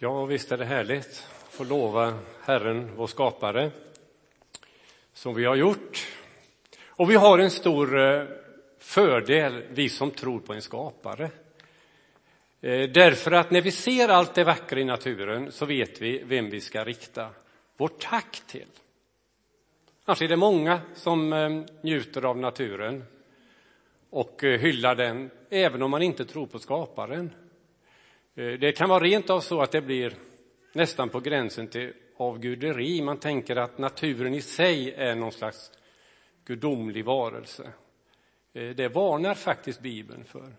Ja, visst är det härligt att få lova Herren, vår skapare, som vi har gjort. Och vi har en stor eh, fördel, vi som tror på en skapare. Eh, därför att när vi ser allt det vackra i naturen så vet vi vem vi ska rikta vårt tack till. Annars är det många som eh, njuter av naturen och hyllar den, även om man inte tror på skaparen. Eh, det kan vara rent av så att det blir nästan på gränsen till avguderi. Man tänker att naturen i sig är någon slags gudomlig varelse. Eh, det varnar faktiskt Bibeln för.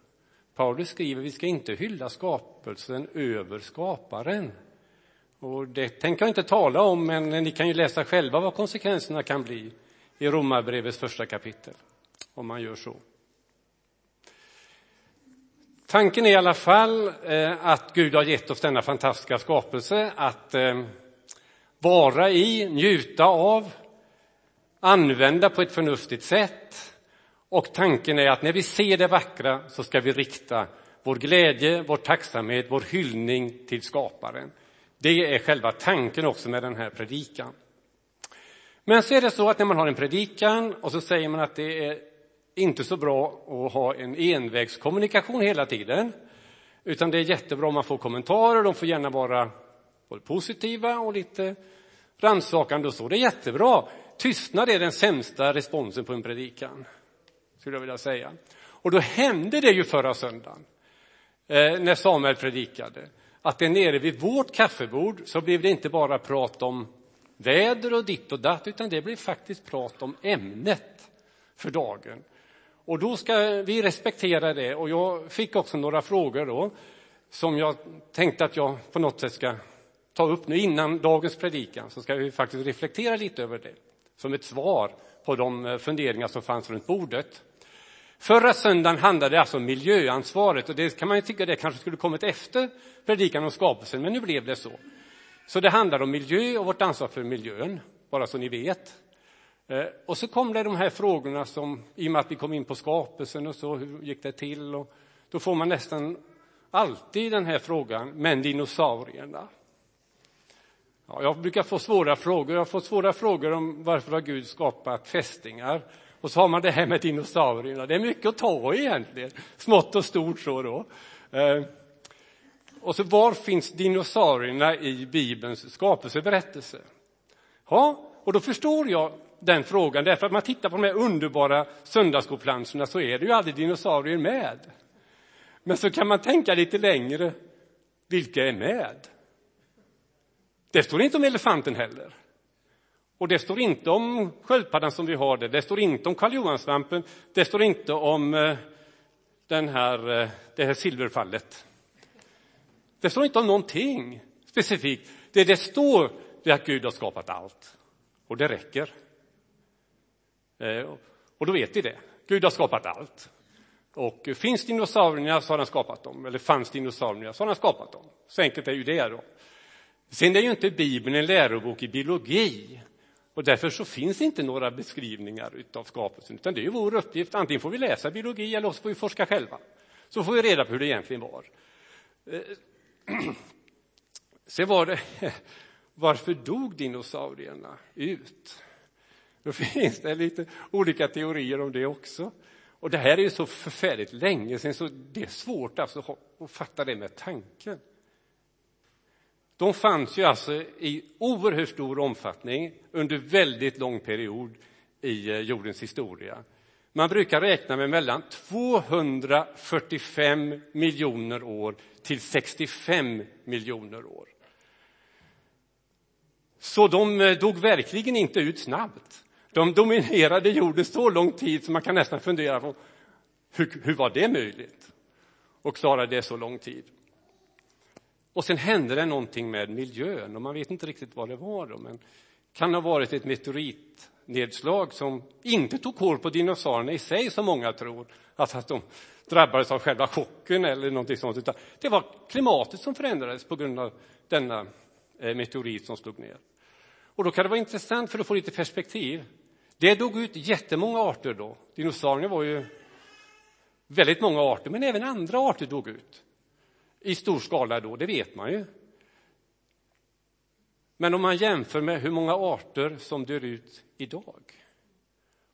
Paulus skriver att vi ska inte hylla skapelsen över skaparen. Och det tänker jag inte tala om, men ni kan ju läsa själva vad konsekvenserna kan bli i Romarbrevets första kapitel, om man gör så. Tanken är i alla fall eh, att Gud har gett oss denna fantastiska skapelse att eh, vara i, njuta av, använda på ett förnuftigt sätt. Och tanken är att när vi ser det vackra så ska vi rikta vår glädje, vår tacksamhet, vår hyllning till skaparen. Det är själva tanken också med den här predikan. Men så är det så att när man har en predikan och så säger man att det är inte så bra att ha en envägskommunikation hela tiden. Utan det är jättebra om man får kommentarer, de får gärna vara både positiva och lite rannsakande och så. Det är jättebra. Tystnad är den sämsta responsen på en predikan, skulle jag vilja säga. Och då hände det ju förra söndagen, eh, när Samuel predikade, att det nere vid vårt kaffebord så blev det inte bara prat om väder och ditt och datt, utan det blev faktiskt prat om ämnet för dagen. Och då ska vi respektera det. Och jag fick också några frågor då som jag tänkte att jag på något sätt ska ta upp nu innan dagens predikan. Så ska vi faktiskt reflektera lite över det som ett svar på de eh, funderingar som fanns runt bordet. Förra söndagen handlade det alltså om miljöansvaret och det kan man ju tycka det kanske skulle kommit efter predikan om skapelsen, men nu blev det så. Så det handlar om miljö och vårt ansvar för miljön, bara så ni vet. Eh, och så kom det de här frågorna som, i och med att vi kom in på skapelsen och så, hur gick det till? Och då får man nästan alltid den här frågan, men dinosaurierna? Ja, jag brukar få svåra frågor. Jag har fått svåra frågor om varför har Gud skapat fästingar? Och så har man det här med dinosaurierna. Det är mycket att ta i egentligen, smått och stort så då. Eh, och så var finns dinosaurierna i Bibelns skapelseberättelse? Ja, och då förstår jag den frågan, därför att man tittar på de här underbara söndagsskoplanscherna så är det ju aldrig dinosaurier med. Men så kan man tänka lite längre, vilka är med? Det står inte om elefanten heller. Och det står inte om sköldpaddan som vi har det, det står inte om Karl Johan-svampen, det står inte om eh, den här, eh, det här silverfallet. Det står inte om någonting specifikt. Det det står är att Gud har skapat allt. Och det räcker. Eh, och då vet vi det. Gud har skapat allt. Och finns dinosaurierna så har han skapat dem, eller fanns dinosaurierna så har han skapat dem. Så enkelt är ju det. Då. Sen är ju inte Bibeln en lärobok i biologi och därför så finns inte några beskrivningar av skapelsen, utan det är ju vår uppgift. Antingen får vi läsa biologi eller så får vi forska själva. Så får vi reda på hur det egentligen var. Eh, sen var det, varför dog dinosaurierna ut? Då finns det lite olika teorier om det också. Och det här är ju så förfärligt länge sedan så det är svårt alltså att fatta det med tanken. De fanns ju alltså i oerhört stor omfattning under väldigt lång period i eh, jordens historia. Man brukar räkna med mellan 245 miljoner år till 65 miljoner år. Så de eh, dog verkligen inte ut snabbt. De dominerade jorden så lång tid så man kan nästan fundera på hur, hur var det möjligt? Och klarade det så lång tid. Och sen hände det någonting med miljön och man vet inte riktigt vad det var då, men kan ha varit ett meteoritnedslag som inte tog kål på dinosaurierna i sig som många tror, alltså att de drabbades av själva chocken eller någonting sånt, utan det var klimatet som förändrades på grund av denna eh, meteorit som slog ner. Och då kan det vara intressant för att få lite perspektiv. Det dog ut jättemånga arter då. Dinosaurierna var ju väldigt många arter, men även andra arter dog ut. I stor skala då, det vet man ju. Men om man jämför med hur många arter som dör ut idag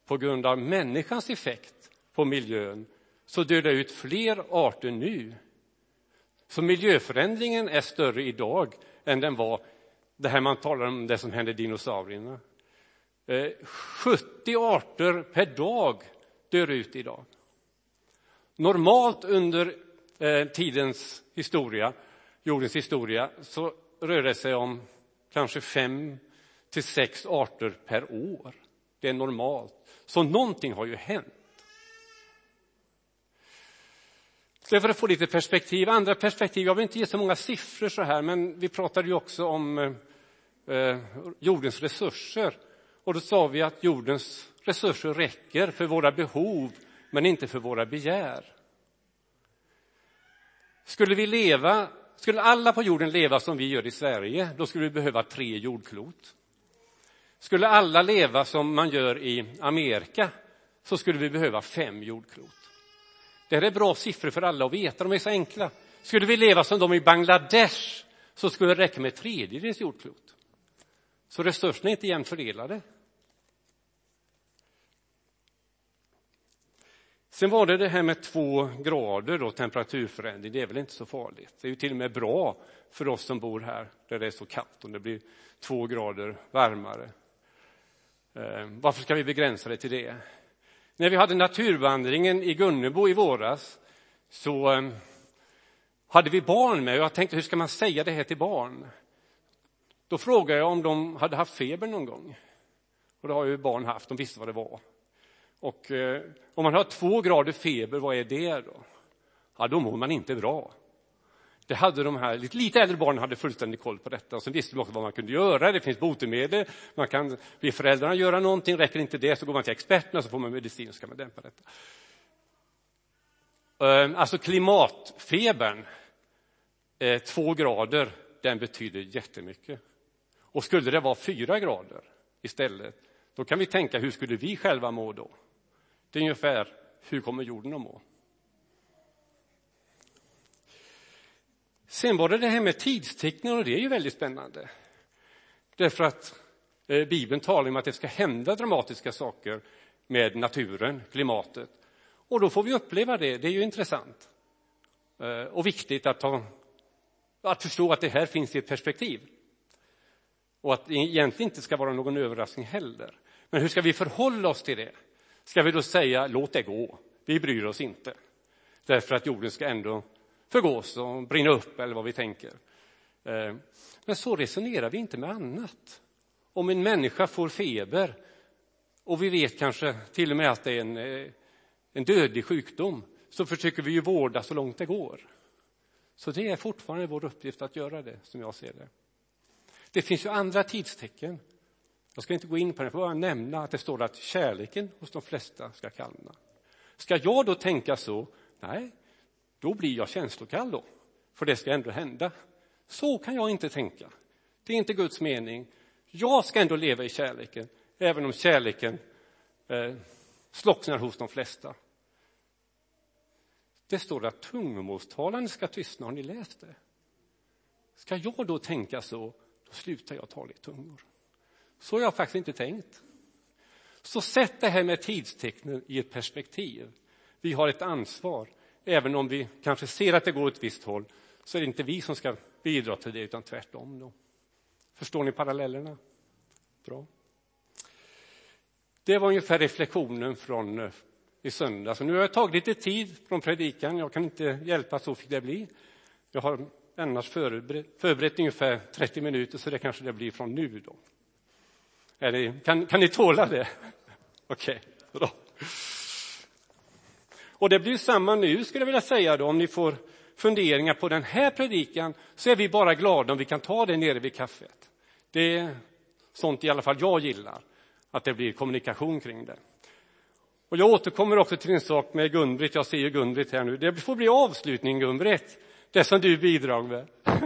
på grund av människans effekt på miljön så dör det ut fler arter nu. Så miljöförändringen är större idag än den var, det här man talar om, det som hände dinosaurierna. Eh, 70 arter per dag dör ut idag. Normalt under eh, tidens historia, jordens historia, så rör det sig om kanske fem till sex arter per år. Det är normalt. Så någonting har ju hänt. Så för att få lite perspektiv, andra perspektiv, jag vill inte ge så många siffror så här, men vi pratade ju också om eh, eh jordens resurser. Och då sa vi att jordens resurser räcker för våra behov, men inte för våra begär. Skulle vi leva, skulle alla på jorden leva som vi gör i Sverige, då skulle vi behöva tre jordklot. Skulle alla leva som man gör i Amerika, så skulle vi behöva fem jordklot. Det här är bra siffror för alla att veta, de är så enkla. Skulle vi leva som de i Bangladesh, så skulle det räcka med tredjedels jordklot. Så resurserna är inte jämnt fördelade. Sen var det det här med två grader och temperaturförändring, det är väl inte så farligt. Det är ju till och med bra för oss som bor här där det är så kallt om det blir två grader varmare. Eh, varför ska vi begränsa det till det? När vi hade naturvandringen i Gunnebo i våras så eh, hade vi barn med och jag tänkte hur ska man säga det här till barn? Då frågade jag om de hade haft feber någon gång. Och det har ju barn haft, de visste vad det var. Och eh, om man har två grader feber, vad är det då? Ja, då mår man inte bra. Det hade de här lite, lite äldre barnen hade fullständig koll på detta. Och sen visste de också vad man kunde göra. Det finns botemedel. Man kan be föräldrarna göra någonting. Räcker inte det så går man till experterna så får man medicin och så kan man dämpa detta. Ehm, alltså klimatfebern, eh, två grader, den betyder jättemycket. Och skulle det vara fyra grader istället, då kan vi tänka hur skulle vi själva må då? Det är ungefär, hur kommer jorden att må? Sen var det det här med tidstecknen och det är ju väldigt spännande. Därför att eh, Bibeln talar om att det ska hända dramatiska saker med naturen, klimatet. Och då får vi uppleva det, det är ju intressant. Eh, och viktigt att, ta, att förstå att det här finns i ett perspektiv. Och att det egentligen inte ska vara någon överraskning heller. Men hur ska vi förhålla oss till det? Ska vi då säga låt det gå, vi bryr oss inte. Därför att jorden ska ändå förgås och brinna upp eller vad vi tänker. Eh, men så resonerar vi inte med annat. Om en människa får feber och vi vet kanske till och med att det är en, eh, en dödlig sjukdom så försöker vi ju vårda så långt det går. Så det är fortfarande vår uppgift att göra det, som jag ser det. Det finns ju andra tidstecken. Jag ska inte gå in på det, jag får bara nämna att det står att kärleken hos de flesta ska kallna. Ska jag då tänka så? Nej, då blir jag känslokall då, för det ska ändå hända. Så kan jag inte tänka. Det är inte Guds mening. Jag ska ändå leva i kärleken, även om kärleken eh, slocknar hos de flesta. Det står att tungomålstalande ska tystna, har ni läst det? Ska jag då tänka så, då slutar jag tala i tungor. Så har jag faktiskt inte tänkt. Så sätt det här med tidstecknen i ett perspektiv. Vi har ett ansvar även om vi kanske ser att det går åt ett visst håll, så är det inte vi som ska bidra till det, utan tvärtom. Då. Förstår ni parallellerna? Bra. Det var ungefär reflektionen från eh, i söndags. Nu har jag tagit lite tid från predikan, jag kan inte hjälpa, så fick det bli. Jag har annars förberett, förberett ungefär 30 minuter, så det kanske det blir från nu då. Eller, kan, kan ni tåla det? Okej, okay, bra. Och det blir samma nu, skulle jag vilja säga, då, om ni får funderingar på den här predikan, så är vi bara glada om vi kan ta det nere vid kaffet. Det är sånt i alla fall jag gillar, att det blir kommunikation kring det. Och jag återkommer också till en sak med Gun-Britt, jag ser ju gun här nu. Det får bli avslutning, Gun-Britt, det som du bidrar med.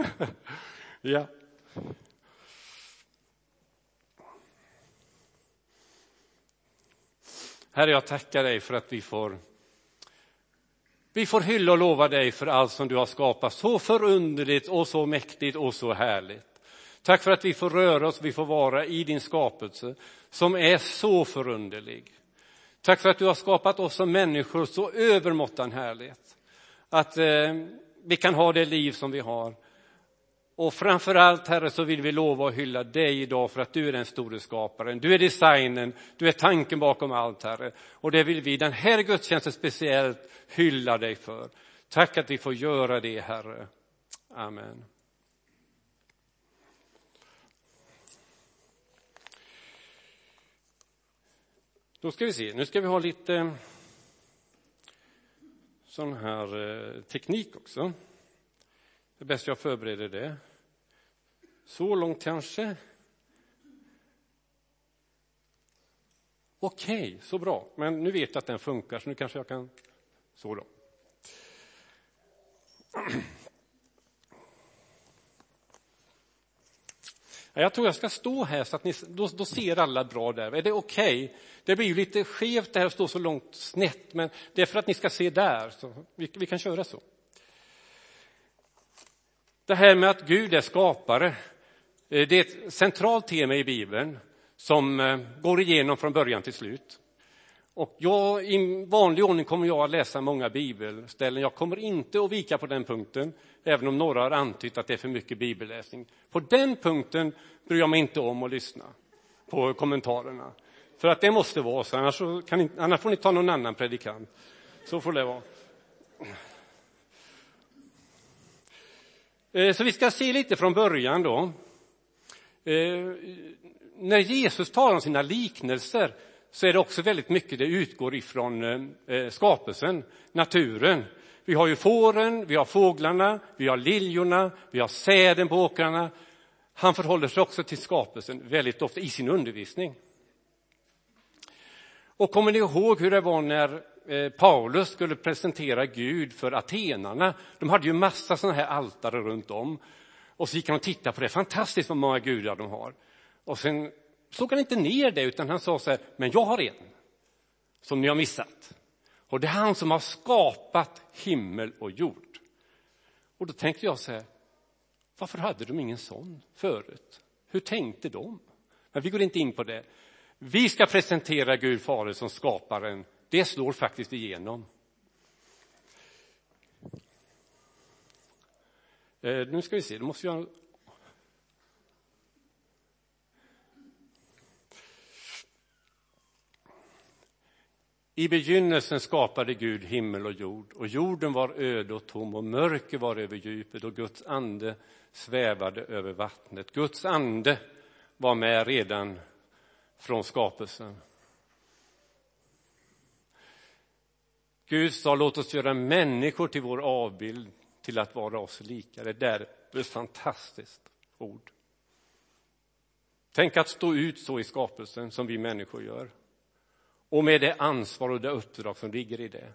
ja. Herre, jag tackar dig för att vi får vi får hylla och lova dig för allt som du har skapat så förunderligt och så mäktigt och så härligt. Tack för att vi får röra oss, vi får vara i din skapelse som är så förunderlig. Tack för att du har skapat oss som människor så övermåttan härligt. Att eh, vi kan ha det liv som vi har. Och framför allt, Herre, så vill vi lova och hylla dig idag för att du är den store skaparen. Du är designen, du är tanken bakom allt, Herre. Och det vill vi den här gudstjänsten speciellt hylla dig för. Tack att vi får göra det, Herre. Amen. Då ska vi se, nu ska vi ha lite eh, sån här eh, teknik också. Det är bäst jag förbereder det. Så långt kanske. Okej, okay, så bra. Men nu vet jag att den funkar, så nu kanske jag kan... Så då. Jag tror jag ska stå här så att ni, då, då ser alla bra där. Är det okej? Okay? Det blir ju lite skevt det här att stå så långt snett, men det är för att ni ska se där. Så vi, vi kan köra så. Det här med att Gud är skapare, Eh, det är ett centralt tema i Bibeln som eh, går igenom från början till slut. Och jag, I vanlig ordning kommer jag att läsa många bibelställen. Jag kommer inte att vika på den punkten, även om några har antytt att det är för mycket bibelläsning. På den punkten bryr jag mig inte om att lyssna på kommentarerna. För att det måste vara så, annars, kan ni, annars får ni ta någon annan predikant. Så får det vara. Eh, så vi ska se lite från början då. Eh, när Jesus talar om sina liknelser så är det också väldigt mycket det utgår ifrån eh, eh, skapelsen, naturen. Vi har ju fåren, vi har fåglarna, vi har liljorna, vi har säden på åkrarna. Han förhåller sig också till skapelsen väldigt ofta i sin undervisning. Och kommer ni ihåg hur det var när eh, Paulus skulle presentera Gud för atenarna? De hade ju massa sådana här altare runt om. Och så gick han och tittade på det. Fantastiskt vad många gudar de har. Och sen såg han inte ner det, utan han sa så här, men jag har en som ni har missat. Och det är han som har skapat himmel och jord. Och då tänkte jag så här, varför hade de ingen sån förut? Hur tänkte de? Men vi går inte in på det. Vi ska presentera Gud Fader som skaparen. Det slår faktiskt igenom. Eh, nu ska vi se, då måste jag I begynnelsen skapade Gud himmel och jord och jorden var öde och tom och mörker var över djupet och Guds ande svävade över vattnet. Guds ande var med redan från skapelsen. Gud sa låt oss göra människor till vår avbild till att vara oss lika. Det där är ett fantastiskt ord. Tänk att stå ut så i skapelsen som vi människor gör och med det ansvar och det uppdrag som ligger i det.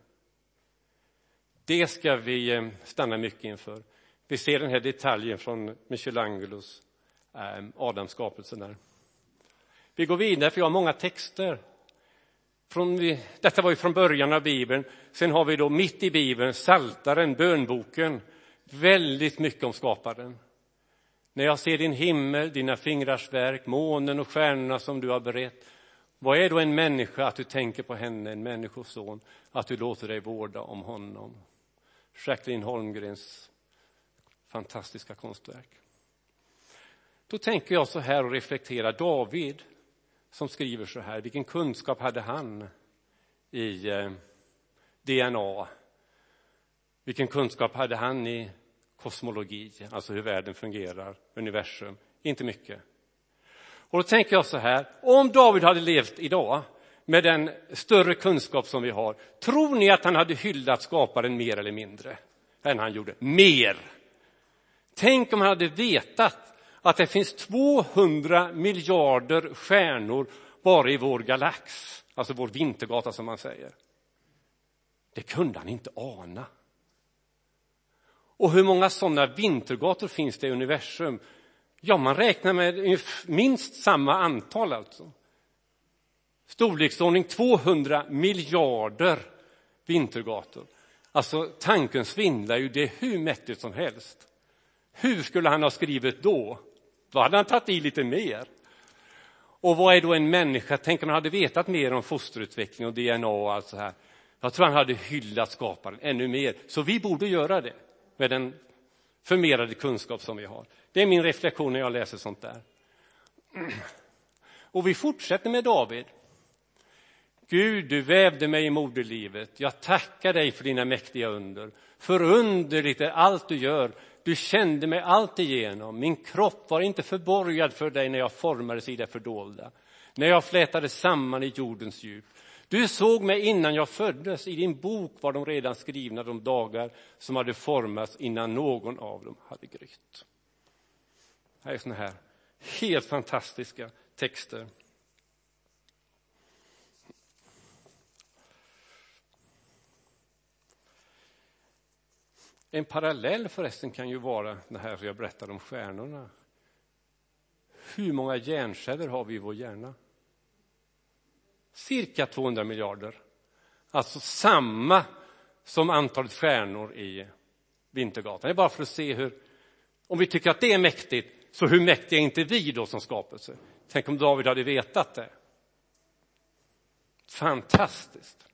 Det ska vi eh, stanna mycket inför. Vi ser den här detaljen från Michelangelos eh, Adams skapelse där. Vi går vidare, för jag har många texter. Från, detta var ju från början av Bibeln. Sen har vi då mitt i Bibeln Saltaren, bönboken. Väldigt mycket om skaparen. När jag ser din himmel, dina fingrars verk, månen och stjärnorna som du har berett vad är då en människa att du tänker på henne, en människoson, att du låter dig vårda om honom? Jacqueline Holmgrens fantastiska konstverk. Då tänker jag så här och reflekterar, David som skriver så här, vilken kunskap hade han i eh, DNA? Vilken kunskap hade han i kosmologi, alltså hur världen fungerar, universum? Inte mycket. Och då tänker jag så här, om David hade levt idag med den större kunskap som vi har, tror ni att han hade hyllat skaparen mer eller mindre än han gjorde? Mer! Tänk om han hade vetat att det finns 200 miljarder stjärnor bara i vår galax, alltså vår vintergata som man säger. Det kunde han inte ana. Och hur många sådana vintergator finns det i universum? Ja, man räknar med minst samma antal alltså. Storleksordning 200 miljarder vintergator. Alltså tanken svindlar ju, det är hur mäktigt som helst. Hur skulle han ha skrivit då? Då hade han tagit i lite mer. Och vad är då en människa? Tänk om han hade vetat mer om fosterutveckling och DNA och allt så här. Jag tror han hade hyllat skaparen ännu mer. Så vi borde göra det med den förmerade kunskap som vi har. Det är min reflektion när jag läser sånt där. Och vi fortsätter med David. Gud, du vävde mig i moderlivet. Jag tackar dig för dina mäktiga under. Förunderligt är allt du gör. Du kände mig allt igenom. Min kropp var inte förborgad för dig när jag formades i det fördolda, när jag flätades samman i jordens djup. Du såg mig innan jag föddes. I din bok var de redan skrivna de dagar som hade formats innan någon av dem hade grytt. Det här är såna här helt fantastiska texter. En parallell förresten kan ju vara det här jag berättade om stjärnorna. Hur många hjärnceller har vi i vår hjärna? Cirka 200 miljarder. Alltså samma som antalet stjärnor i Vintergatan. Det är bara för att se hur, om vi tycker att det är mäktigt, så hur mäktiga är inte vi då som skapelse? Tänk om David hade vetat det. Fantastiskt.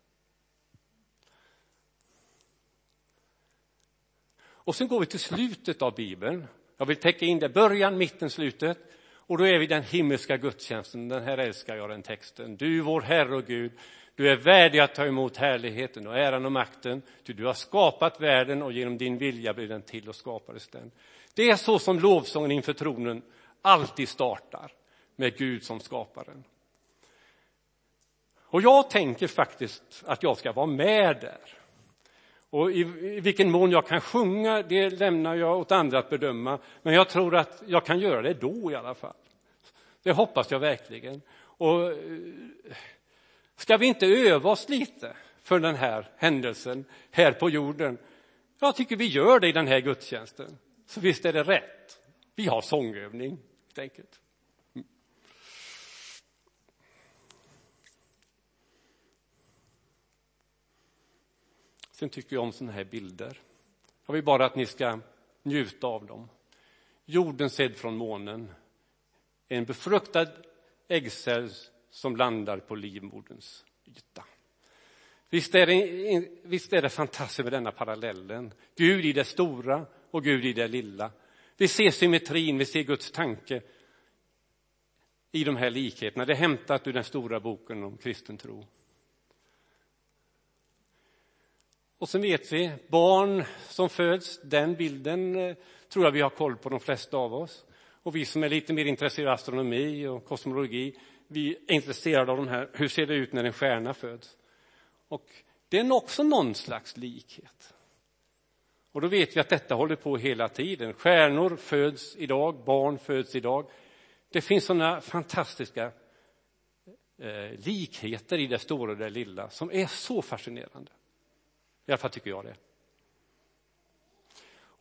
Och sen går vi till slutet av Bibeln. Jag vill täcka in det, början, mitten, slutet. Och då är vi den himmelska gudstjänsten. Den här älskar jag, den texten. Du, vår Herre och Gud, du är värdig att ta emot härligheten och äran och makten. Ty du har skapat världen och genom din vilja blev den till och skapades den. Det är så som lovsången inför tronen alltid startar, med Gud som skaparen. Och jag tänker faktiskt att jag ska vara med där. Och i, i vilken mån jag kan sjunga, det lämnar jag åt andra att bedöma. Men jag tror att jag kan göra det då i alla fall. Det hoppas jag verkligen. Och eh, ska vi inte öva oss lite för den här händelsen här på jorden? Jag tycker vi gör det i den här gudstjänsten. Så visst är det rätt. Vi har sångövning, helt enkelt. Sen tycker jag om sådana här bilder. Jag vill bara att ni ska njuta av dem. Jorden sedd från månen. En befruktad äggcell som landar på livmoderns yta. Visst är, det, visst är det fantastiskt med denna parallellen. Gud i det stora och Gud i det lilla. Vi ser symmetrin, vi ser Guds tanke i de här likheterna. Det är hämtat ur den stora boken om kristen tro. Och sen vet vi, barn som föds, den bilden eh, tror jag vi har koll på de flesta av oss. Och vi som är lite mer intresserade av astronomi och kosmologi, vi är intresserade av de här, hur ser det ut när en stjärna föds? Och det är också någon slags likhet. Och då vet vi att detta håller på hela tiden. Stjärnor föds idag, barn föds idag. Det finns sådana fantastiska eh, likheter i det stora och det lilla som är så fascinerande. I alla fall tycker jag det.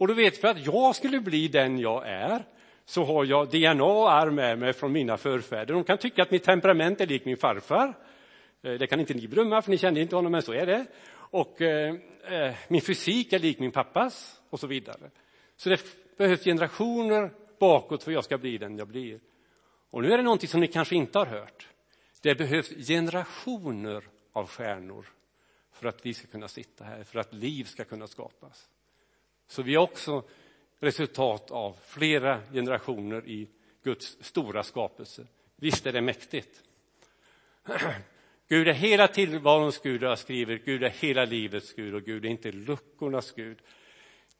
Och då vet vi att jag skulle bli den jag är så har jag DNA och arv med mig från mina förfäder. De kan tycka att mitt temperament är lik min farfar. Eh, det kan inte ni bedöma, för ni kände inte honom, men så är det. Och eh, eh, min fysik är lik min pappas, och så vidare. Så det behövs generationer bakåt för att jag ska bli den jag blir. Och nu är det någonting som ni kanske inte har hört. Det behövs generationer av stjärnor för att vi ska kunna sitta här, för att liv ska kunna skapas. Så vi är också resultat av flera generationer i Guds stora skapelse. Visst är det mäktigt. Gud är hela tillvarons Gud, jag skriver, Gud är hela livets Gud och Gud är inte luckornas Gud.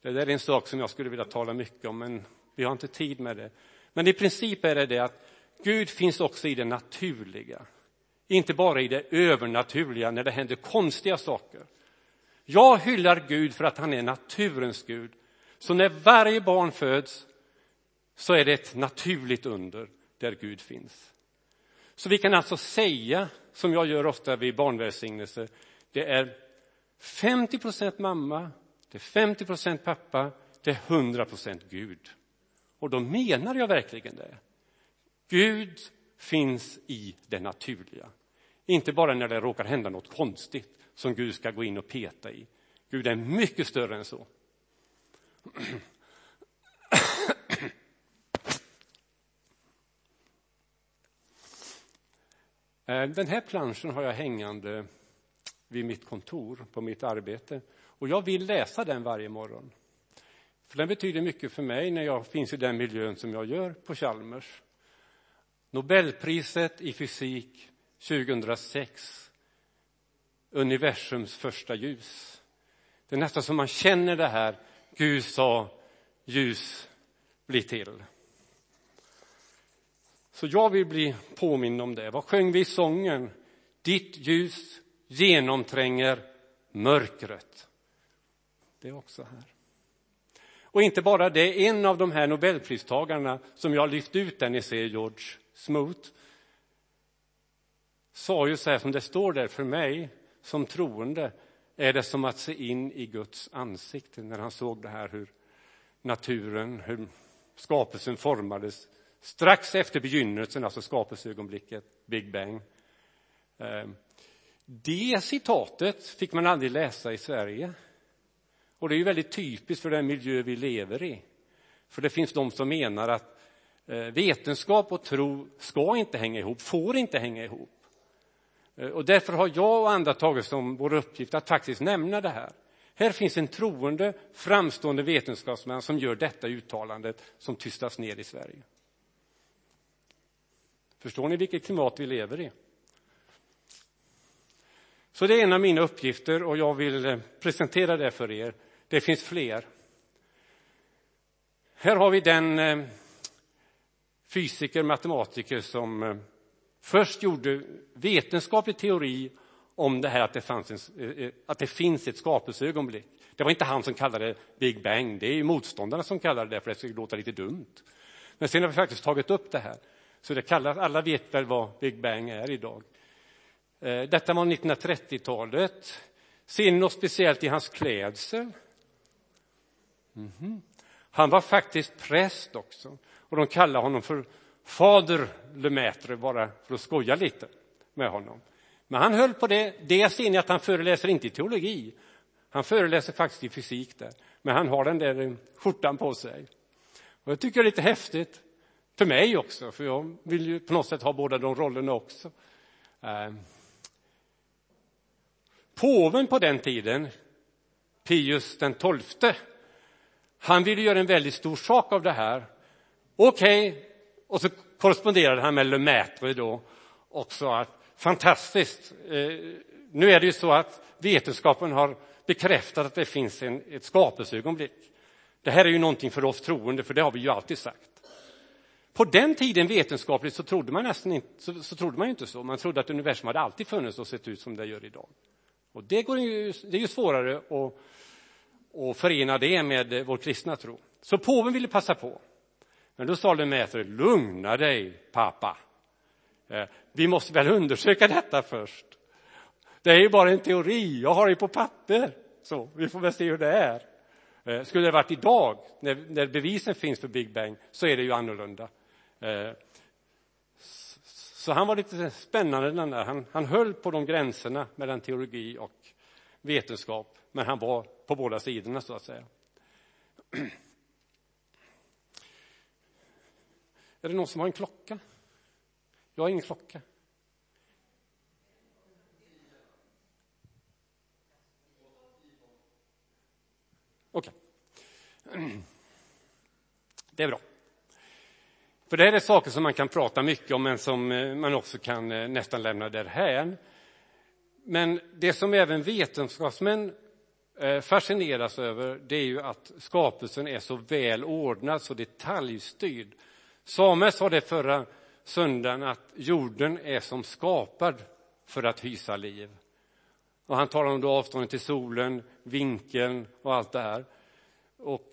Det där är en sak som jag skulle vilja tala mycket om, men vi har inte tid med det. Men i princip är det det att Gud finns också i det naturliga. Inte bara i det övernaturliga när det händer konstiga saker. Jag hyllar Gud för att han är naturens Gud. Så när varje barn föds så är det ett naturligt under där Gud finns. Så vi kan alltså säga, som jag gör ofta vid barnvälsignelse, det är 50 procent mamma, det är 50 procent pappa, det är 100 procent Gud. Och då menar jag verkligen det. Gud finns i det naturliga. Inte bara när det råkar hända något konstigt som Gud ska gå in och peta i. Gud är mycket större än så. Eh, den här planschen har jag hängande vid mitt kontor på mitt arbete och jag vill läsa den varje morgon. För den betyder mycket för mig när jag finns i den miljön som jag gör på Chalmers. Nobelpriset i fysik 2006. Universums första ljus. Det är nästan som man känner det här. Gud sa ljus bli till. Så jag vill bli påmind om det. Vad sjöng vi i sången? Ditt ljus genomtränger mörkret. Det är också här. Och inte bara det, en av de här nobelpristagarna som jag lyft ut där ni ser, George Smoot, sa ju så här som det står där, för mig som troende är det som att se in i Guds ansikte när han såg det här hur naturen, hur skapelsen formades strax efter begynnelsen, alltså skapelseögonblicket, Big Bang. Ehm, det citatet fick man aldrig läsa i Sverige. Och det är ju väldigt typiskt för den miljö vi lever i. För det finns de som menar att eh, vetenskap och tro ska inte hänga ihop, får inte hänga ihop. Eh, och därför har jag och andra tagit som vår uppgift att faktiskt nämna det här. Här finns en troende, framstående vetenskapsman som gör detta uttalandet som tystas ner i Sverige. Förstår ni vilket klimat vi lever i? Så det är en av mina uppgifter och jag vill eh, presentera det för er. Det finns fler. Här har vi den eh, fysiker, matematiker som först gjorde vetenskaplig teori om det här att det, fanns en, eh, eh, att det finns ett skapelseögonblick. Det var inte han som kallade det Big Bang, det är ju motståndarna som kallar det för det skulle låta lite dumt. Men sen har vi faktiskt tagit upp det här. Så det kallas, alla vet väl vad Big Bang är idag. Eh, detta var 1930-talet. Ser ni något speciellt i hans klädsel? Mm -hmm. Han var faktiskt präst också och de kallade honom för Fader Lemaitre bara för att skoja lite med honom. Men han höll på det. Det ser ni att han föreläser inte i teologi. Han föreläser faktiskt i fysik där. Men han har den där skjortan på sig. Och jag tycker det är lite häftigt. För mig också, för jag vill ju på något sätt ha båda de rollerna också. Ehm. Påven på den tiden, Pius den tolfte, han ville göra en väldigt stor sak av det här. Okej, okay och så korresponderade han med Lemaitre då också att fantastiskt, eh, nu är det ju så att vetenskapen har bekräftat att det finns en, ett skapelseögonblick. Det här är ju någonting för oss troende, för det har vi ju alltid sagt. På den tiden vetenskapligt så trodde man nästan inte så, så trodde man inte så. Man trodde att universum hade alltid funnits och sett ut som det gör idag. Och det, går ju, det är ju svårare att, att förena det med vår kristna tro. Så påven ville passa på. Men då sa Lemaitre, lugna dig pappa. Eh, vi måste väl undersöka detta först. Det är ju bara en teori, jag har det på papper. Så, vi får väl se hur det är. Eh, skulle det varit idag, när, när bevisen finns för Big Bang, så är det ju annorlunda. Eh, så han var lite spännande, den där. Han, han höll på de gränserna mellan teologi och vetenskap, men han var på båda sidorna, så att säga. Är det någon som har en klocka? Jag har ingen klocka. Okej. Okay. Det är bra. För det här är saker som man kan prata mycket om men som eh, man också kan eh, nästan lämna därhän. Men det som även vetenskapsmän eh, fascineras över det är ju att skapelsen är så väl ordnad, så detaljstyrd. Samuel sa det förra söndagen att jorden är som skapad för att hysa liv. Och han talar om då avståndet till solen, vinkeln och allt det här. Och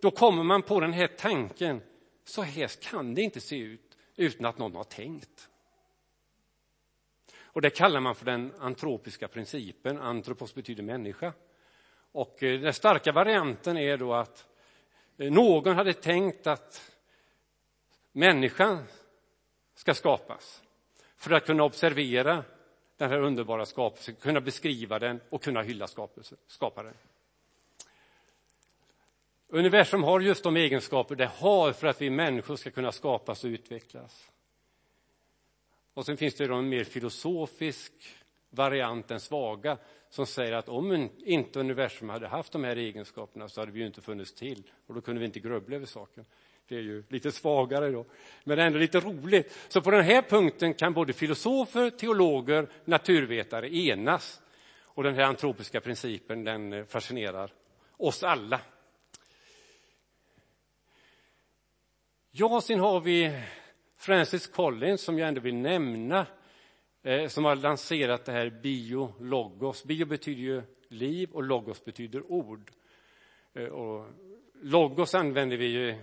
då kommer man på den här tanken så här kan det inte se ut utan att någon har tänkt. Och det kallar man för den antropiska principen. Antropos betyder människa. Och eh, den starka varianten är då att eh, någon hade tänkt att människan ska skapas för att kunna observera den här underbara skapelsen, kunna beskriva den och kunna hylla skaparen. Universum har just de egenskaper det har för att vi människor ska kunna skapas och utvecklas. Och sen finns det då en mer filosofisk variant, den svaga, som säger att om inte universum hade haft de här egenskaperna så hade vi ju inte funnits till och då kunde vi inte grubbla över saken. Det är ju lite svagare då, men ändå lite roligt. Så på den här punkten kan både filosofer, teologer, naturvetare enas. Och den här antropiska principen den eh, fascinerar oss alla. Ja, sen har vi Francis Collins som jag ändå vill nämna, eh, som har lanserat det här biologos. Bio betyder ju liv och logos betyder ord. Eh, och logos använder vi ju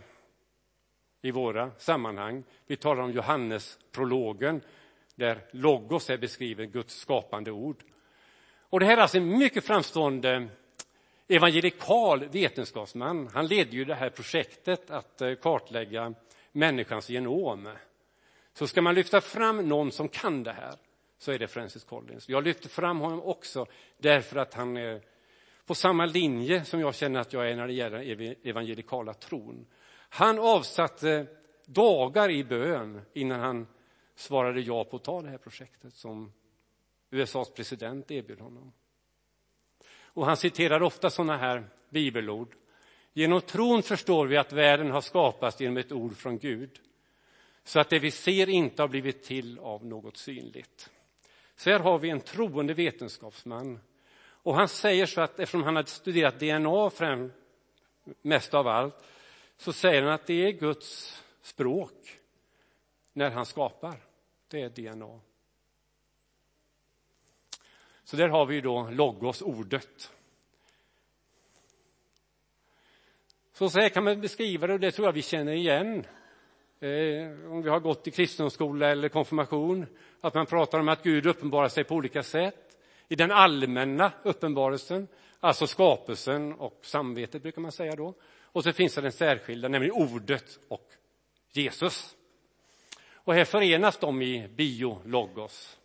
i våra sammanhang. Vi talar om Johannes-prologen där logos är beskriven, Guds skapande ord. Och det här är alltså en mycket framstående evangelikal vetenskapsman. Han ledde ju det här projektet att eh, kartlägga människans genom. Så ska man lyfta fram någon som kan det här så är det Francis Collins. Jag lyfter fram honom också därför att han är på samma linje som jag känner att jag är när det gäller evangelikala tron. Han avsatte dagar i bön innan han svarade ja på att ta det här projektet som USAs president erbjöd honom. Och han citerar ofta sådana här bibelord. Genom tron förstår vi att världen har skapats genom ett ord från Gud så att det vi ser inte har blivit till av något synligt. Så här har vi en troende vetenskapsman. Och han säger så att eftersom han hade studerat DNA främst, mest av allt så säger han att det är Guds språk när han skapar. Det är DNA. Så där har vi då logos, ordet. Så, så här kan man beskriva det och det tror jag vi känner igen. Eh, om vi har gått i kristendomsskola eller konfirmation, att man pratar om att Gud uppenbarar sig på olika sätt. I den allmänna uppenbarelsen, alltså skapelsen och samvetet brukar man säga då. Och så finns det den särskilda, nämligen ordet och Jesus. Och här förenas de i biologos.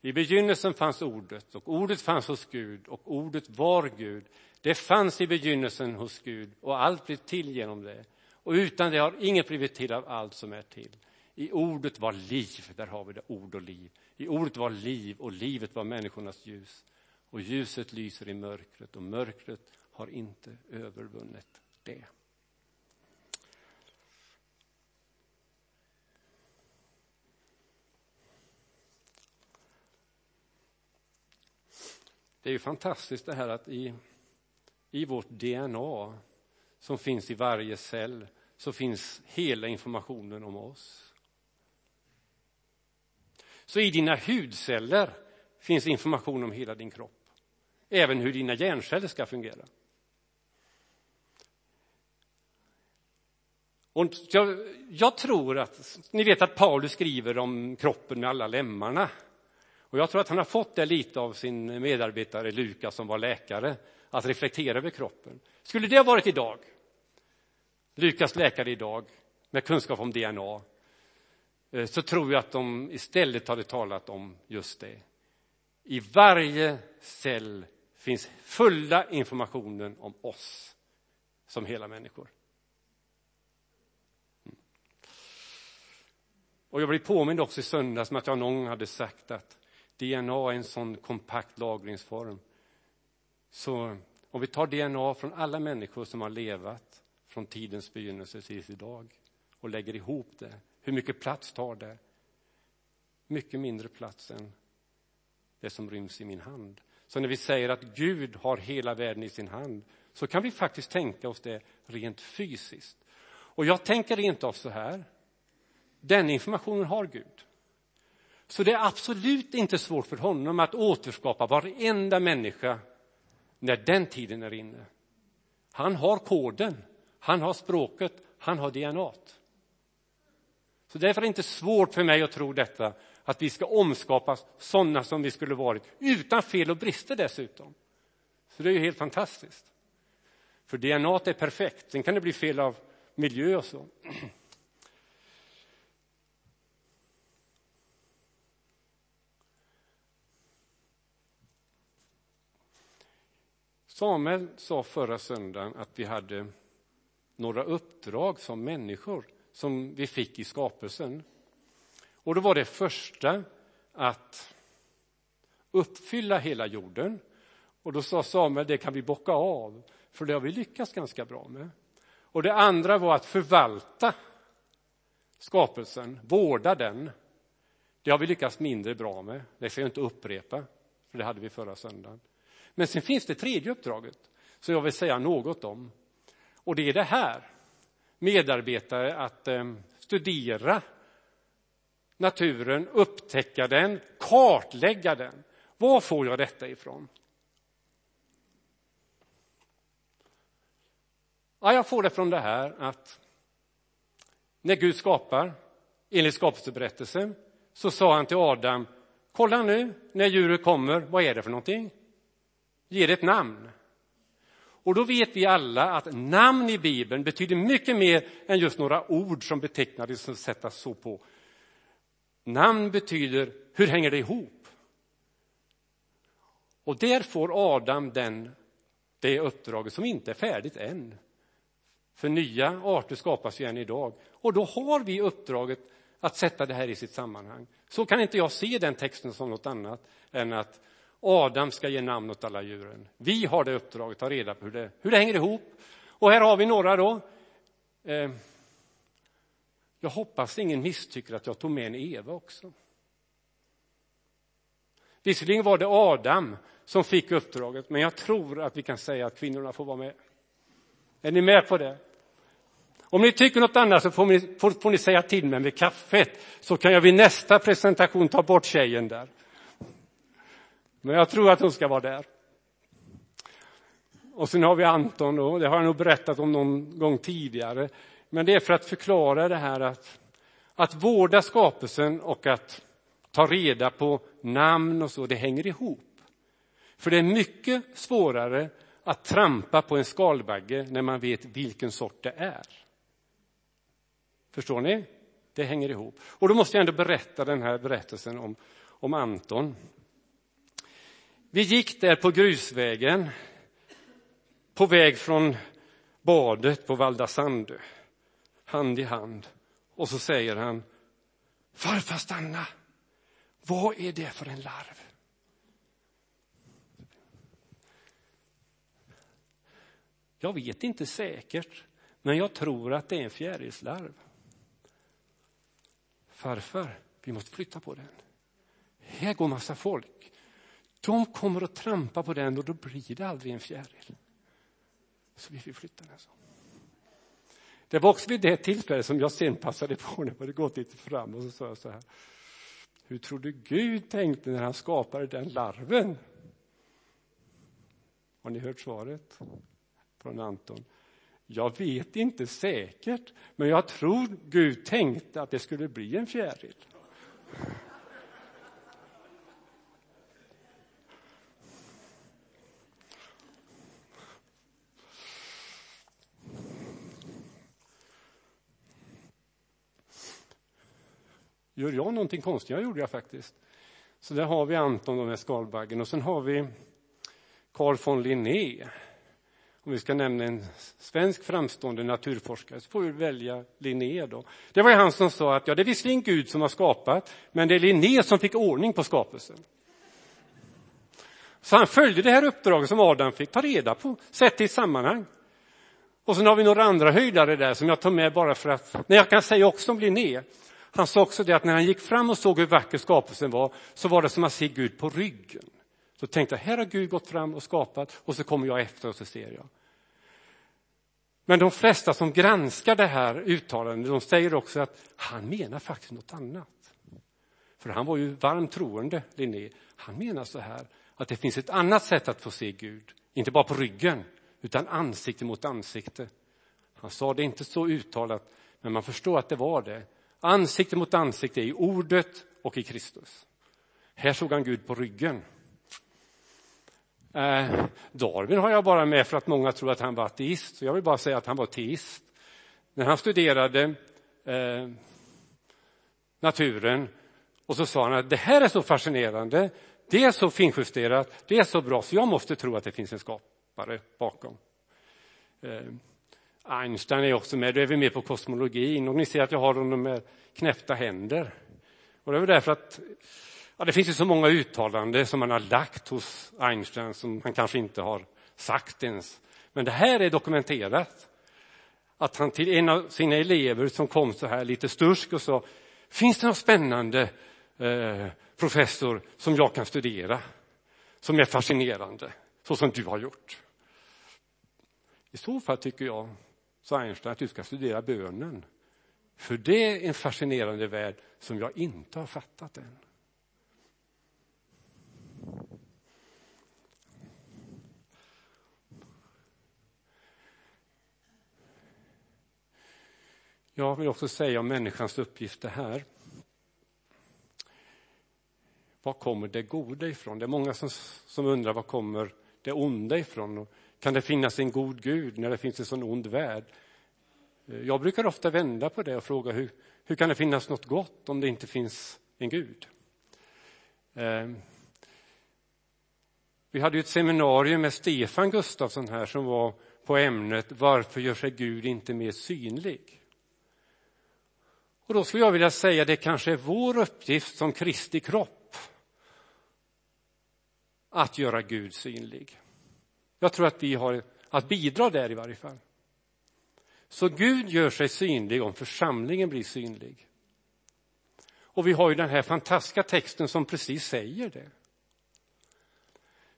I begynnelsen fanns ordet och ordet fanns hos Gud och ordet var Gud. Det fanns i begynnelsen hos Gud och allt blev till genom det. Och utan det har inget blivit till av allt som är till. I ordet var liv, där har vi det, ord och liv. I ordet var liv och livet var människornas ljus. Och ljuset lyser i mörkret och mörkret har inte övervunnit det. Det är ju fantastiskt det här att i, i vårt DNA som finns i varje cell så finns hela informationen om oss. Så i dina hudceller finns information om hela din kropp. Även hur dina hjärnceller ska fungera. Och jag, jag, tror att, ni vet att Paulus skriver om kroppen med alla lemmarna. Och jag tror att han har fått det lite av sin medarbetare Lukas som var läkare, att reflektera över kroppen. Skulle det ha varit idag, Lukas läkare idag, med kunskap om DNA, eh, så tror jag att de istället hade talat om just det. I varje cell finns fulla informationen om oss som hela människor. Och jag blev påmind också i söndags om att jag någon gång hade sagt att DNA är en sån kompakt lagringsform. Så om vi tar DNA från alla människor som har levat från tidens begynnelse till idag och lägger ihop det, hur mycket plats tar det? Mycket mindre plats än det som ryms i min hand. Så när vi säger att Gud har hela världen i sin hand så kan vi faktiskt tänka oss det rent fysiskt. Och jag tänker rent av så här. Den informationen har Gud. Så det är absolut inte svårt för honom att återskapa varenda människa när den tiden är inne. Han har koden, han har språket, han har DNA. Så därför är det inte svårt för mig att tro detta, att vi ska omskapas sådana som vi skulle varit, utan fel och brister dessutom. Så det är ju helt fantastiskt. För DNA är perfekt, sen kan det bli fel av miljö och så. Samuel sa förra söndagen att vi hade några uppdrag som människor som vi fick i skapelsen. Och då var det första att uppfylla hela jorden. Och då sa Samuel, det kan vi bocka av, för det har vi lyckats ganska bra med. Och det andra var att förvalta skapelsen, vårda den. Det har vi lyckats mindre bra med. Det ska jag inte upprepa, för det hade vi förra söndagen. Men sen finns det tredje uppdraget som jag vill säga något om. Och det är det här, medarbetare att ehm, studera naturen, upptäcka den, kartlägga den. Var får jag detta ifrån? Ja, jag får det från det här att när Gud skapar, enligt skapelseberättelsen, så sa han till Adam, kolla nu när djuret kommer, vad är det för någonting? Ger det ett namn. Och då vet vi alla att namn i Bibeln betyder mycket mer än just några ord som betecknades som sättas så på. Namn betyder, hur hänger det ihop? Och där får Adam den, det uppdraget som inte är färdigt än. För nya arter skapas ju än idag. Och då har vi uppdraget att sätta det här i sitt sammanhang. Så kan inte jag se den texten som något annat än att Adam ska ge namn åt alla djuren. Vi har det uppdraget, att ta reda på hur det, hur det hänger ihop. Och här har vi några då. Eh, jag hoppas ingen misstycker att jag tog med en Eva också. Visserligen var det Adam som fick uppdraget, men jag tror att vi kan säga att kvinnorna får vara med. Är ni med på det? Om ni tycker något annat så får ni, får, får ni säga till mig med kaffet, så kan jag vid nästa presentation ta bort tjejen där. Men jag tror att hon ska vara där. Och sen har vi Anton, och det har jag nog berättat om någon gång tidigare. Men det är för att förklara det här att, att vårda skapelsen och att ta reda på namn och så, det hänger ihop. För det är mycket svårare att trampa på en skalbagge när man vet vilken sort det är. Förstår ni? Det hänger ihop. Och då måste jag ändå berätta den här berättelsen om, om Anton. Vi gick där på grusvägen på väg från badet på Valdasandö, hand i hand. Och så säger han, farfar stanna, vad är det för en larv? Jag vet inte säkert, men jag tror att det är en fjärilslarv. Farfar, vi måste flytta på den. Här går massa folk. De kommer att trampa på den och då blir det aldrig en fjäril. Så vi fick flytta den. Så. Det var också vid det tillfället som jag sen passade på när jag hade gått lite fram och så sa jag så här. Hur tror du Gud tänkte när han skapade den larven? Har ni hört svaret från Anton? Jag vet inte säkert, men jag tror Gud tänkte att det skulle bli en fjäril. Gör jag någonting konstigt? Jag gjorde jag faktiskt. Så där har vi Anton med skalbaggen och sen har vi Carl von Linné om vi ska nämna en svensk framstående naturforskare så får vi välja Linné. Då. Det var ju han som sa att ja, det är visserligen Gud som har skapat, men det är Linné som fick ordning på skapelsen. Så han följde det här uppdraget som Adam fick ta reda på, sett i ett sammanhang. Och sen har vi några andra höjdare där som jag tar med bara för att, när jag kan säga också om Linné, han sa också det att när han gick fram och såg hur vacker skapelsen var, så var det som att se Gud på ryggen. Så tänkte jag, här har Gud gått fram och skapat och så kommer jag efter och så ser jag. Men de flesta som granskar det här uttalandet, de säger också att han menar faktiskt något annat. För han var ju varmt troende, Linné. Han menar så här, att det finns ett annat sätt att få se Gud. Inte bara på ryggen, utan ansikte mot ansikte. Han sa det inte så uttalat, men man förstår att det var det. Ansikte mot ansikte i ordet och i Kristus. Här såg han Gud på ryggen. Eh, Darwin har jag bara med för att många tror att han var ateist, så jag vill bara säga att han var teist. När han studerade eh, naturen och så sa han att det här är så fascinerande, det är så finjusterat, det är så bra, så jag måste tro att det finns en skapare bakom. Eh, Einstein är också med, då är vi med på kosmologin och ni ser att jag har honom med knäppta händer. Och det är väl därför att ja, det finns ju så många uttalanden som man har lagt hos Einstein som han kanske inte har sagt ens. Men det här är dokumenterat. Att han till en av sina elever som kom så här lite stursk och sa, finns det någon spännande eh, professor som jag kan studera? Som är fascinerande, så som du har gjort. I så fall tycker jag, sa Einstein, att du ska studera bönen. För det är en fascinerande värld som jag inte har fattat än. Jag vill också säga om människans uppgift det här. Var kommer det goda ifrån? Det är många som, som undrar var kommer det onda ifrån? Kan det finnas en god Gud när det finns en sån ond värld? Eh, jag brukar ofta vända på det och fråga hur, hur kan det finnas något gott om det inte finns en Gud? Ehm, vi hade ett seminarium med Stefan Gustafsson här som var på ämnet Varför gör sig Gud inte mer synlig? Och då skulle jag vilja säga det kanske är vår uppgift som Kristi kropp att göra Gud synlig. Jag tror att vi har att bidra där i varje fall. Så Gud gör sig synlig om församlingen blir synlig. Och vi har ju den här fantastiska texten som precis säger det.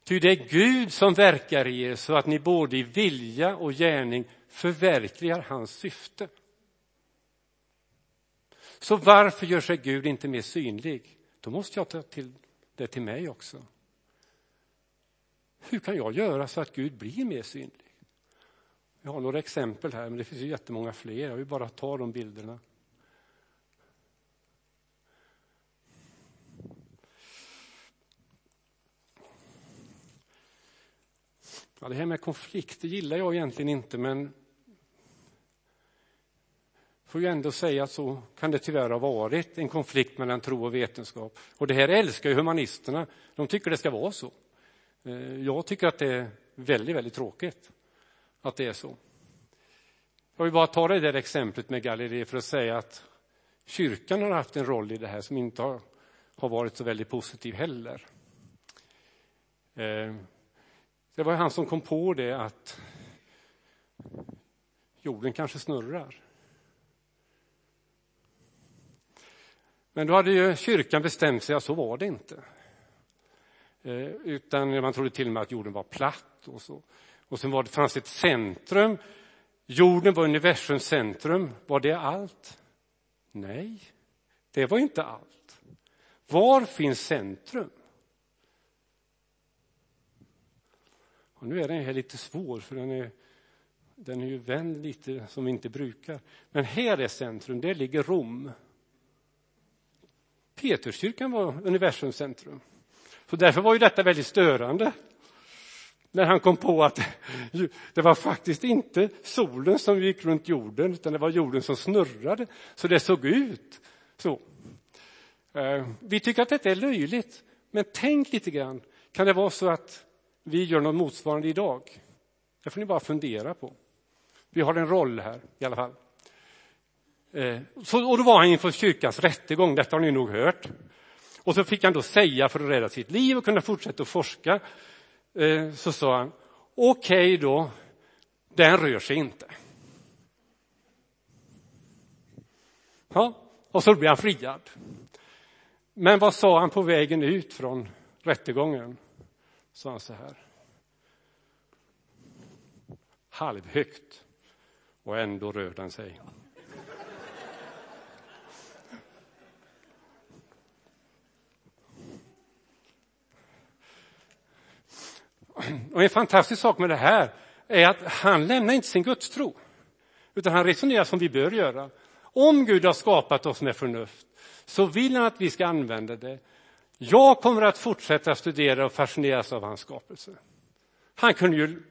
Ty det är Gud som verkar i er så att ni både i vilja och gärning förverkligar hans syfte. Så varför gör sig Gud inte mer synlig? Då måste jag ta till det till mig också. Hur kan jag göra så att Gud blir mer synlig? Jag har några exempel här, men det finns ju jättemånga fler. Jag vill bara ta de bilderna. Ja, det här med konflikter gillar jag egentligen inte, men får ju ändå säga att så kan det tyvärr ha varit, en konflikt mellan tro och vetenskap. Och det här älskar ju humanisterna. De tycker det ska vara så. Eh, jag tycker att det är väldigt, väldigt tråkigt att det är så. Jag vill bara ta det där exemplet med Galilei för att säga att kyrkan har haft en roll i det här som inte har, har varit så väldigt positiv heller. Eh, det var han som kom på det att jorden kanske snurrar. Men då hade ju kyrkan bestämt sig att så var det inte. Eh, utan man trodde till och med att jorden var platt och så. Och sen var det, fanns ett centrum. Jorden var universums centrum. Var det allt? Nej, det var inte allt. Var finns centrum? Och nu är den här lite svår, för den är, den är ju vänd lite som vi inte brukar. Men här är centrum, där ligger Rom. Peterskyrkan var universums centrum. Så därför var ju detta väldigt störande. När han kom på att det var faktiskt inte solen som gick runt jorden, utan det var jorden som snurrade. Så det såg ut så. Eh, vi tycker att detta är löjligt, men tänk lite grann. Kan det vara så att vi gör något motsvarande idag? Det får ni bara fundera på. Vi har en roll här i alla fall. Eh, så, och då var han inför kyrkans rättegång, detta har ni nog hört. Och så fick han då säga för att rädda sitt liv och kunna fortsätta att forska. Eh, så sa han, okej okay då, den rör sig inte. Ja, och så blev han friad. Men vad sa han på vägen ut från rättegången? Sa han så här. Halvhögt. Och ändå rörde han sig. Och en fantastisk sak med det här är att han lämnar inte sin gudstro, utan han resonerar som vi bör göra. Om Gud har skapat oss med förnuft så vill han att vi ska använda det. Jag kommer att fortsätta studera och fascineras av hans skapelse. Han kunde ju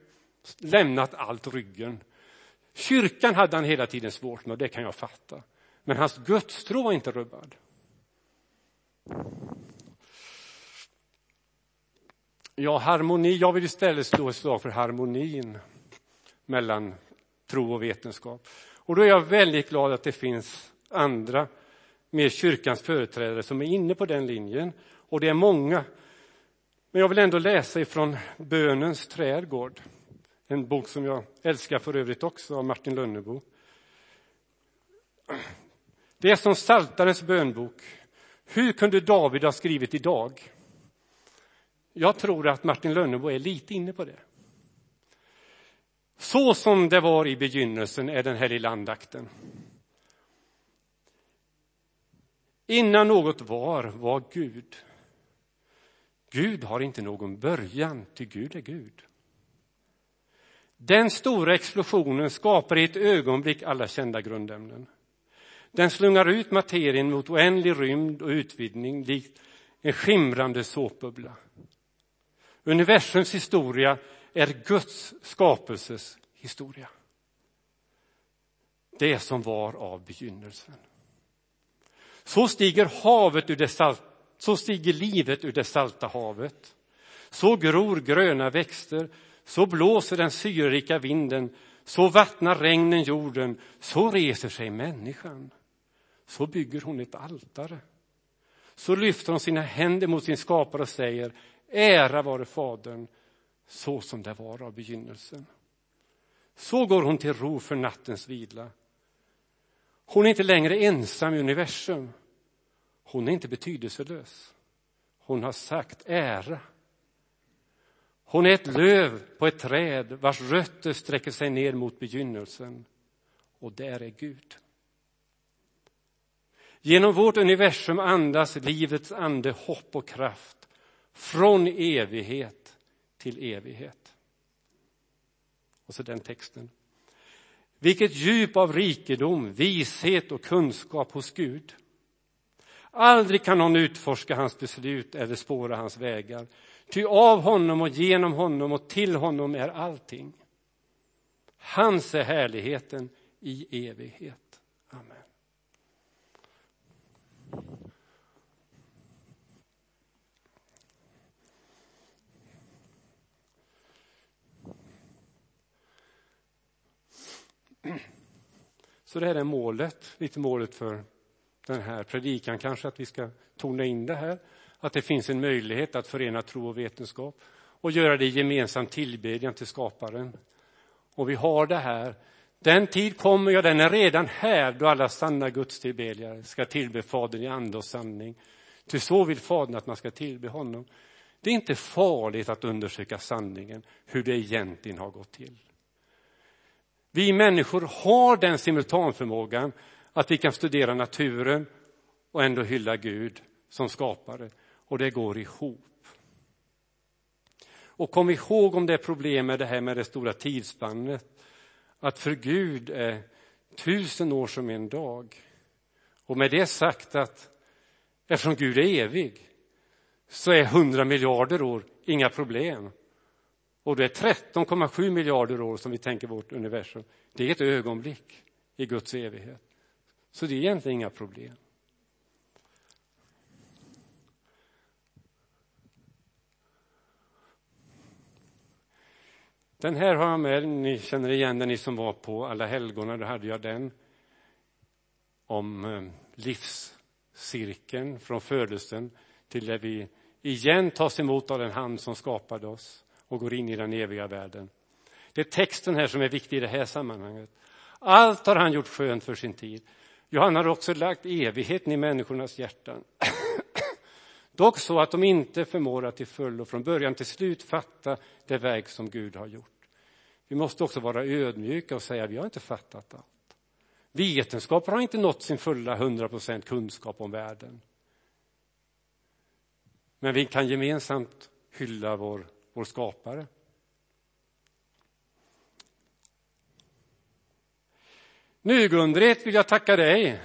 lämnat allt ryggen. Kyrkan hade han hela tiden svårt med, och det kan jag fatta. Men hans gudstro var inte rubbad. Ja, harmoni. Jag vill istället slå ett slag för harmonin mellan tro och vetenskap. Och då är jag väldigt glad att det finns andra mer kyrkans företrädare som är inne på den linjen. Och det är många. Men jag vill ändå läsa ifrån Bönens trädgård. En bok som jag älskar för övrigt också, av Martin Lönnebo. Det är som Saltarens bönbok. Hur kunde David ha skrivit idag? Jag tror att Martin Lönnebo är lite inne på det. Så som det var i begynnelsen är den här lilla andakten. Innan något var, var Gud. Gud har inte någon början, ty Gud är Gud. Den stora explosionen skapar i ett ögonblick alla kända grundämnen. Den slungar ut materien mot oändlig rymd och utvidgning likt en skimrande såpbubbla. Universums historia är Guds skapelses historia. Det som var av begynnelsen. Så stiger havet ur det salt, så stiger livet ur det salta havet. Så gror gröna växter, så blåser den syrerika vinden, så vattnar regnen jorden, så reser sig människan. Så bygger hon ett altare. Så lyfter hon sina händer mot sin skapare och säger Ära vare Fadern, så som det var av begynnelsen. Så går hon till ro för nattens vila. Hon är inte längre ensam i universum. Hon är inte betydelselös. Hon har sagt ära. Hon är ett löv på ett träd vars rötter sträcker sig ner mot begynnelsen. Och där är Gud. Genom vårt universum andas livets ande hopp och kraft från evighet till evighet. Och så den texten. Vilket djup av rikedom, vishet och kunskap hos Gud. Aldrig kan någon utforska hans beslut eller spåra hans vägar. Ty av honom och genom honom och till honom är allting. Hans är härligheten i evighet. Amen. Så det här är målet, lite målet för den här predikan kanske, att vi ska tona in det här. Att det finns en möjlighet att förena tro och vetenskap och göra det i gemensam tillbedjan till skaparen. Och vi har det här. Den tid kommer, ja den är redan här, då alla sanna gudstillbedjare ska tillbe Fadern i ande och sanning. Ty så vill Fadern att man ska tillbe honom. Det är inte farligt att undersöka sanningen, hur det egentligen har gått till. Vi människor har den simultanförmågan att vi kan studera naturen och ändå hylla Gud som skapare. Och det går ihop. Och kom ihåg om det är problem med det här med det stora tidsspannet. Att för Gud är tusen år som en dag. Och med det sagt att eftersom Gud är evig så är hundra miljarder år inga problem. Och det är 13,7 miljarder år som vi tänker vårt universum. Det är ett ögonblick i Guds evighet. Så det är egentligen inga problem. Den här har jag med, ni känner igen den, ni som var på Alla helgona, då hade jag den. Om eh, livscirkeln från födelsen till där vi igen tas emot av den hand som skapade oss och går in i den eviga världen. Det är texten här som är viktig i det här sammanhanget. Allt har han gjort skönt för sin tid. Johanna har också lagt evigheten i människornas hjärtan. Dock så att de inte förmår att till fullo från början till slut fatta det verk som Gud har gjort. Vi måste också vara ödmjuka och säga vi har inte fattat allt. Vetenskapen har inte nått sin fulla 100 procent kunskap om världen. Men vi kan gemensamt hylla vår vår skapare. Nu Gundret vill jag tacka dig.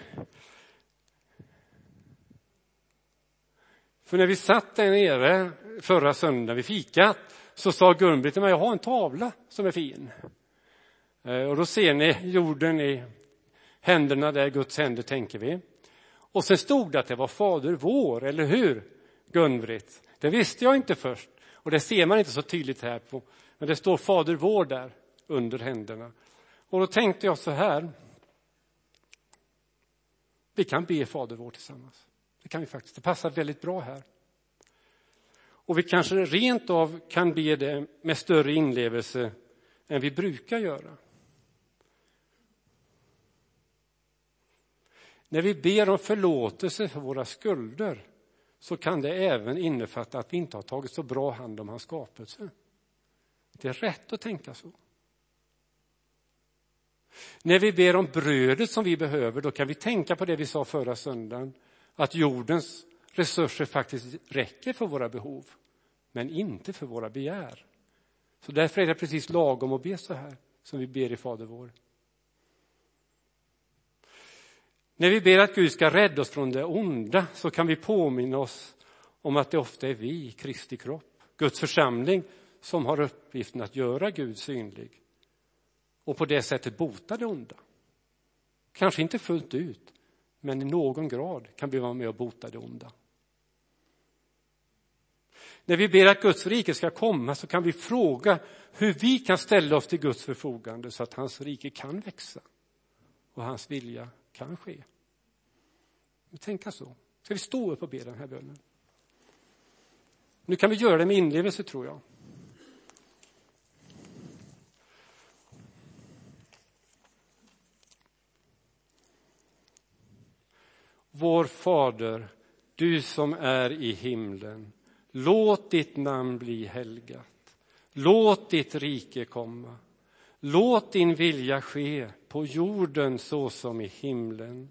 För när vi satt där nere förra söndagen vid fikat så sa Gun-Britt till mig, jag har en tavla som är fin. Eh, och då ser ni jorden i händerna där, Guds händer tänker vi. Och sen stod det att det var Fader vår, eller hur Gun-Britt? Det visste jag inte först. Och det ser man inte så tydligt här, på, men det står Fader vår där under händerna. Och då tänkte jag så här. Vi kan be Fader vår tillsammans. Det kan vi faktiskt. Det passar väldigt bra här. Och vi kanske rent av kan be det med större inlevelse än vi brukar göra. När vi ber om förlåtelse för våra skulder så kan det även innefatta att vi inte har tagit så bra hand om hans skapelse. Det är rätt att tänka så. När vi ber om brödet som vi behöver, då kan vi tänka på det vi sa förra söndagen, att jordens resurser faktiskt räcker för våra behov, men inte för våra begär. Så därför är det precis lagom att be så här, som vi ber i Fader vår. När vi ber att Gud ska rädda oss från det onda så kan vi påminna oss om att det ofta är vi, Kristi kropp, Guds församling, som har uppgiften att göra Gud synlig och på det sättet bota det onda. Kanske inte fullt ut, men i någon grad kan vi vara med och bota det onda. När vi ber att Guds rike ska komma så kan vi fråga hur vi kan ställa oss till Guds förfogande så att hans rike kan växa och hans vilja kan ske. Tänka så. Ska vi stå upp och be den här bönen? Nu kan vi göra det med inlevelse, tror jag. Vår Fader, du som är i himlen. Låt ditt namn bli helgat. Låt ditt rike komma. Låt din vilja ske på jorden så som i himlen.